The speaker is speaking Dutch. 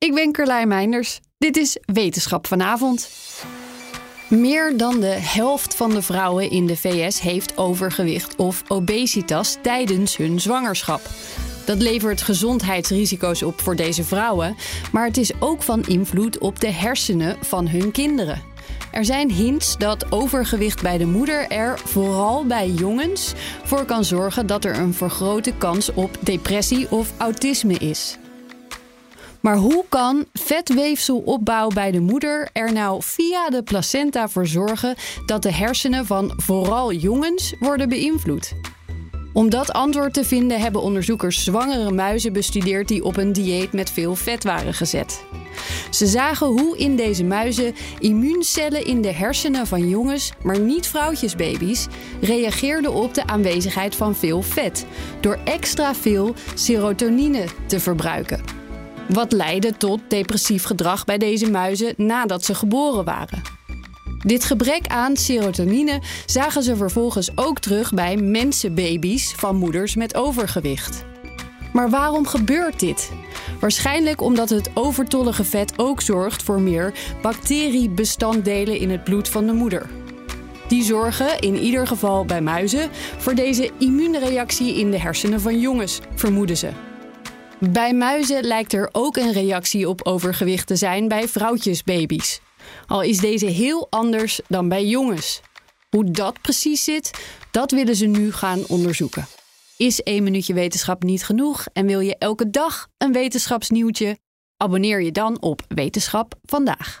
Ik ben Carlijn Meinders. Dit is Wetenschap vanavond. Meer dan de helft van de vrouwen in de VS heeft overgewicht of obesitas tijdens hun zwangerschap. Dat levert gezondheidsrisico's op voor deze vrouwen, maar het is ook van invloed op de hersenen van hun kinderen. Er zijn hints dat overgewicht bij de moeder er, vooral bij jongens, voor kan zorgen dat er een vergrote kans op depressie of autisme is. Maar hoe kan vetweefselopbouw bij de moeder er nou via de placenta voor zorgen dat de hersenen van vooral jongens worden beïnvloed? Om dat antwoord te vinden hebben onderzoekers zwangere muizen bestudeerd die op een dieet met veel vet waren gezet. Ze zagen hoe in deze muizen immuuncellen in de hersenen van jongens, maar niet vrouwtjesbaby's, reageerden op de aanwezigheid van veel vet door extra veel serotonine te verbruiken. Wat leidde tot depressief gedrag bij deze muizen nadat ze geboren waren. Dit gebrek aan serotonine zagen ze vervolgens ook terug bij mensenbaby's van moeders met overgewicht. Maar waarom gebeurt dit? Waarschijnlijk omdat het overtollige vet ook zorgt voor meer bacteriebestanddelen in het bloed van de moeder. Die zorgen, in ieder geval bij muizen, voor deze immuunreactie in de hersenen van jongens, vermoeden ze. Bij muizen lijkt er ook een reactie op overgewicht te zijn bij vrouwtjesbaby's. Al is deze heel anders dan bij jongens. Hoe dat precies zit, dat willen ze nu gaan onderzoeken. Is één minuutje wetenschap niet genoeg en wil je elke dag een wetenschapsnieuwtje? Abonneer je dan op Wetenschap vandaag.